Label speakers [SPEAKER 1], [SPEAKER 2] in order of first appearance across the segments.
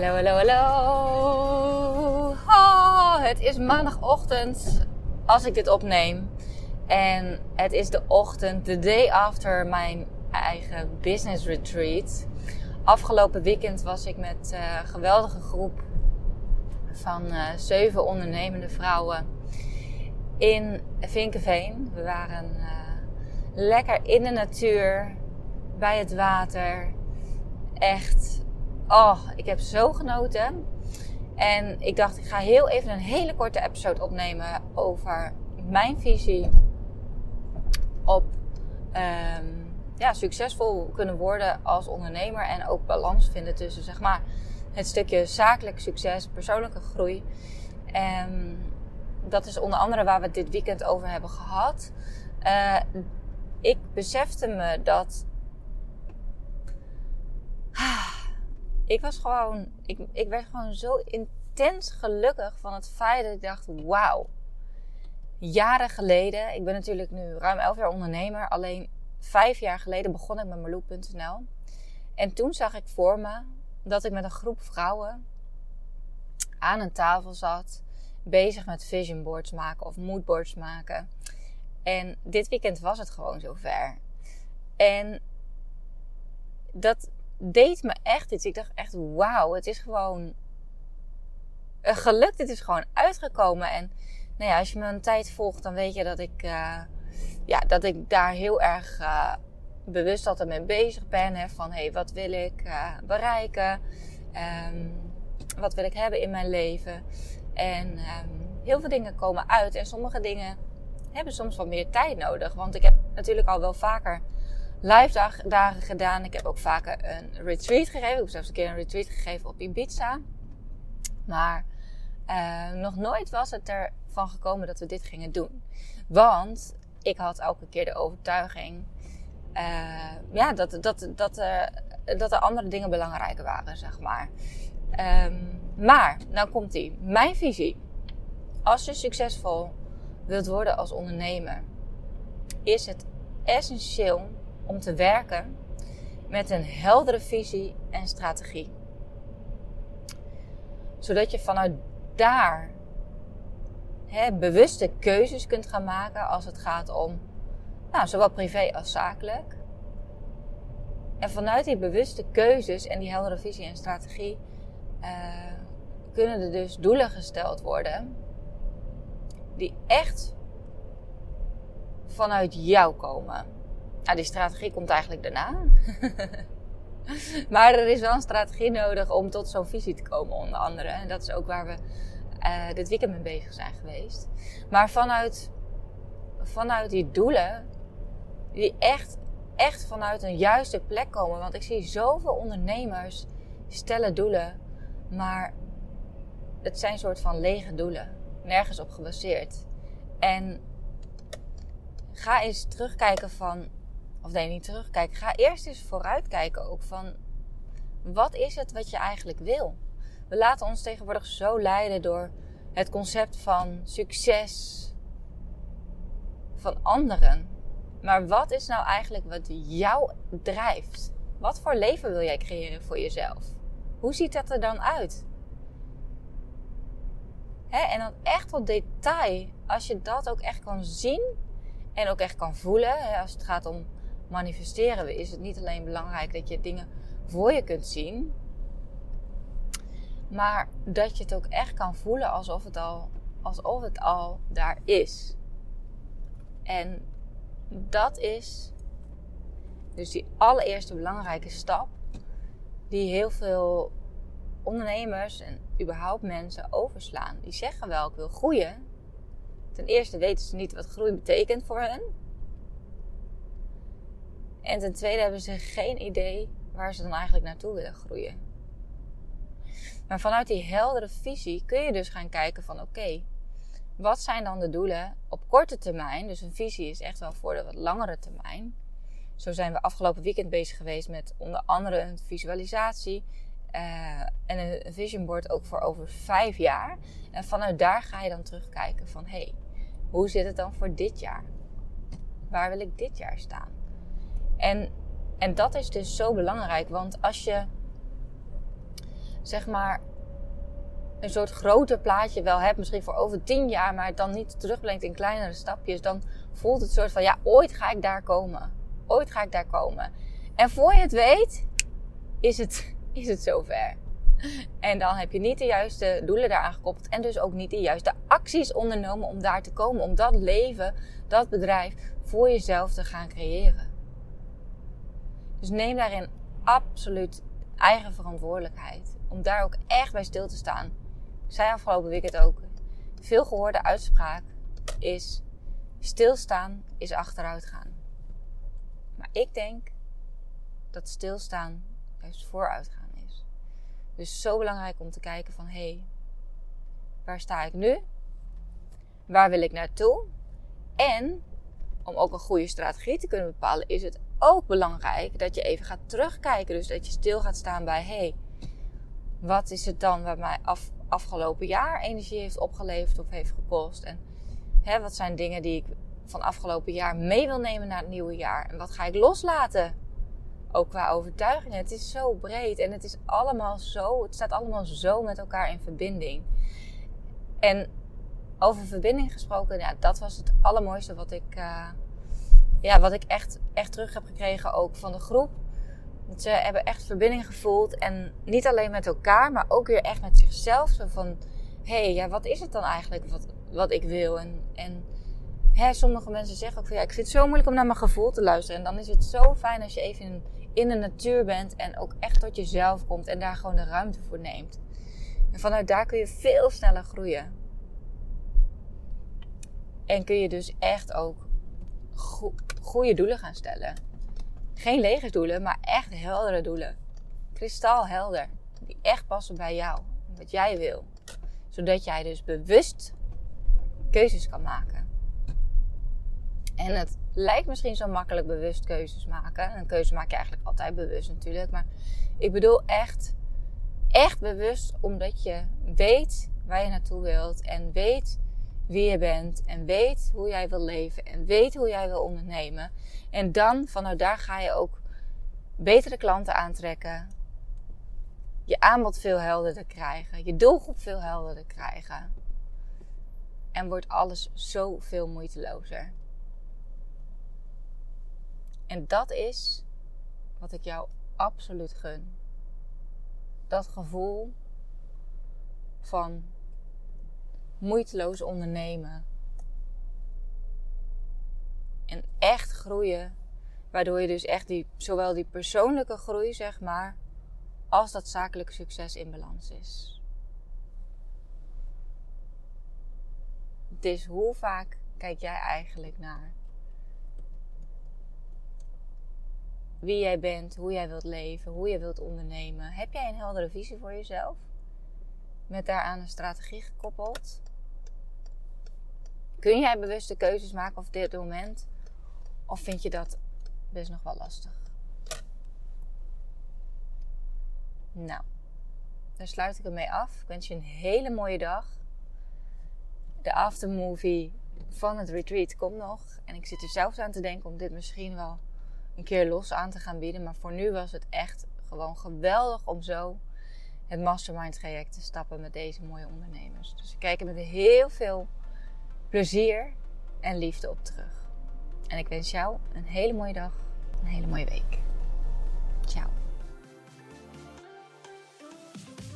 [SPEAKER 1] Hallo, hallo, hallo. Oh, het is maandagochtend als ik dit opneem. En het is de ochtend, de day after mijn eigen business retreat. Afgelopen weekend was ik met uh, een geweldige groep van uh, zeven ondernemende vrouwen in Vinkenveen. We waren uh, lekker in de natuur, bij het water. Echt Oh, ik heb zo genoten. En ik dacht, ik ga heel even een hele korte episode opnemen over mijn visie op um, ja, succesvol kunnen worden als ondernemer. En ook balans vinden tussen zeg maar, het stukje zakelijk succes, persoonlijke groei. En dat is onder andere waar we het dit weekend over hebben gehad. Uh, ik besefte me dat ik was gewoon, ik, ik werd gewoon zo intens gelukkig van het feit dat ik dacht, wauw. Jaren geleden, ik ben natuurlijk nu ruim elf jaar ondernemer, alleen vijf jaar geleden begon ik met Marloe.nl. En toen zag ik voor me dat ik met een groep vrouwen aan een tafel zat, bezig met vision boards maken of moodboards maken. En dit weekend was het gewoon zover. En dat, deed me echt iets. Ik dacht echt, wauw, het is gewoon gelukt. Het is gewoon uitgekomen. En nou ja, als je me een tijd volgt, dan weet je dat ik, uh, ja, dat ik daar heel erg uh, bewust altijd mee bezig ben. Hè, van, hé, hey, wat wil ik bereiken? Um, wat wil ik hebben in mijn leven? En um, heel veel dingen komen uit. En sommige dingen hebben soms wat meer tijd nodig. Want ik heb natuurlijk al wel vaker live dagen gedaan. Ik heb ook vaker een retreat gegeven. Ik heb zelfs een keer een retreat gegeven op Ibiza. Maar uh, nog nooit was het ervan gekomen dat we dit gingen doen. Want ik had elke keer de overtuiging uh, ja, dat, dat, dat, dat er andere dingen belangrijker waren, zeg maar. Um, maar, nou komt die. Mijn visie. Als je succesvol wilt worden als ondernemer, is het essentieel om te werken met een heldere visie en strategie. Zodat je vanuit daar hè, bewuste keuzes kunt gaan maken als het gaat om nou, zowel privé als zakelijk. En vanuit die bewuste keuzes en die heldere visie en strategie uh, kunnen er dus doelen gesteld worden die echt vanuit jou komen. Nou, die strategie komt eigenlijk daarna. maar er is wel een strategie nodig om tot zo'n visie te komen, onder andere. En dat is ook waar we uh, dit weekend mee bezig zijn geweest. Maar vanuit, vanuit die doelen, die echt, echt vanuit een juiste plek komen. Want ik zie zoveel ondernemers stellen doelen, maar het zijn een soort van lege doelen. Nergens op gebaseerd. En ga eens terugkijken van of nee, niet terugkijken. Ga eerst eens vooruitkijken ook van wat is het wat je eigenlijk wil? We laten ons tegenwoordig zo leiden door het concept van succes van anderen. Maar wat is nou eigenlijk wat jou drijft? Wat voor leven wil jij creëren voor jezelf? Hoe ziet dat er dan uit? En dan echt tot detail, als je dat ook echt kan zien en ook echt kan voelen, als het gaat om manifesteren we, is het niet alleen belangrijk dat je dingen voor je kunt zien, maar dat je het ook echt kan voelen alsof het al, alsof het al daar is. En dat is dus die allereerste belangrijke stap die heel veel ondernemers en überhaupt mensen overslaan. Die zeggen wel, ik wil groeien. Ten eerste weten ze niet wat groei betekent voor hen. En ten tweede hebben ze geen idee waar ze dan eigenlijk naartoe willen groeien. Maar vanuit die heldere visie kun je dus gaan kijken van oké, wat zijn dan de doelen op korte termijn? Dus een visie is echt wel voor de wat langere termijn. Zo zijn we afgelopen weekend bezig geweest met onder andere een visualisatie uh, en een vision board ook voor over vijf jaar. En vanuit daar ga je dan terugkijken van hé, hey, hoe zit het dan voor dit jaar? Waar wil ik dit jaar staan? En, en dat is dus zo belangrijk, want als je zeg maar een soort groter plaatje wel hebt, misschien voor over tien jaar, maar het dan niet terugbrengt in kleinere stapjes, dan voelt het soort van ja, ooit ga ik daar komen. Ooit ga ik daar komen. En voor je het weet, is het, is het zover. En dan heb je niet de juiste doelen daaraan gekoppeld. En dus ook niet de juiste acties ondernomen om daar te komen. Om dat leven, dat bedrijf voor jezelf te gaan creëren. Dus neem daarin absoluut eigen verantwoordelijkheid. Om daar ook echt bij stil te staan. Ik zei afgelopen weekend ook. Veel gehoorde uitspraak is: stilstaan is achteruit gaan. Maar ik denk dat stilstaan juist vooruit gaan is. Dus zo belangrijk om te kijken van hé, hey, waar sta ik nu? Waar wil ik naartoe? En om ook een goede strategie te kunnen bepalen, is het ook belangrijk dat je even gaat terugkijken. Dus dat je stil gaat staan bij hé, hey, wat is het dan wat mij af, afgelopen jaar energie heeft opgeleverd of heeft gekost? En hè, wat zijn dingen die ik van afgelopen jaar mee wil nemen naar het nieuwe jaar? En wat ga ik loslaten? Ook qua overtuigingen. Het is zo breed en het is allemaal zo, het staat allemaal zo met elkaar in verbinding. En over verbinding gesproken, ja, dat was het allermooiste wat ik, uh, ja, wat ik echt, echt terug heb gekregen ook van de groep. Ze hebben echt verbinding gevoeld en niet alleen met elkaar, maar ook weer echt met zichzelf. Zo van, hé, hey, ja, wat is het dan eigenlijk wat, wat ik wil? En, en hè, sommige mensen zeggen ook van, ja, ik vind het zo moeilijk om naar mijn gevoel te luisteren. En dan is het zo fijn als je even in, in de natuur bent en ook echt tot jezelf komt en daar gewoon de ruimte voor neemt. En vanuit daar kun je veel sneller groeien. En kun je dus echt ook goede doelen gaan stellen. Geen lege doelen, maar echt heldere doelen. Kristalhelder. Die echt passen bij jou. Wat jij wil. Zodat jij dus bewust keuzes kan maken. En het lijkt misschien zo makkelijk bewust keuzes maken. Een keuze maak je eigenlijk altijd bewust natuurlijk. Maar ik bedoel echt, echt bewust omdat je weet waar je naartoe wilt. En weet wie je bent en weet hoe jij wil leven en weet hoe jij wil ondernemen. En dan vanuit daar ga je ook betere klanten aantrekken. Je aanbod veel helderder krijgen, je doelgroep veel helderder krijgen. En wordt alles zoveel moeitelozer. En dat is wat ik jou absoluut gun. Dat gevoel van moeiteloos ondernemen. En echt groeien, waardoor je dus echt die, zowel die persoonlijke groei, zeg maar, als dat zakelijke succes in balans is. Dus hoe vaak kijk jij eigenlijk naar wie jij bent, hoe jij wilt leven, hoe je wilt ondernemen? Heb jij een heldere visie voor jezelf? Met daaraan een strategie gekoppeld? Kun jij bewuste keuzes maken op dit moment? Of vind je dat best nog wel lastig? Nou, daar sluit ik ermee af. Ik wens je een hele mooie dag. De aftermovie van het retreat komt nog. En ik zit er zelfs aan te denken om dit misschien wel een keer los aan te gaan bieden. Maar voor nu was het echt gewoon geweldig om zo het mastermind traject te stappen met deze mooie ondernemers. Dus ik kijk er met heel veel plezier en liefde op terug. En ik wens jou een hele mooie dag, een hele mooie week. Ciao.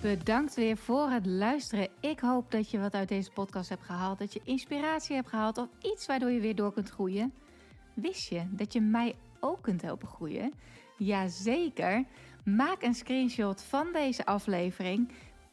[SPEAKER 2] Bedankt weer voor het luisteren. Ik hoop dat je wat uit deze podcast hebt gehaald, dat je inspiratie hebt gehaald of iets waardoor je weer door kunt groeien. Wist je dat je mij ook kunt helpen groeien? Jazeker. Maak een screenshot van deze aflevering.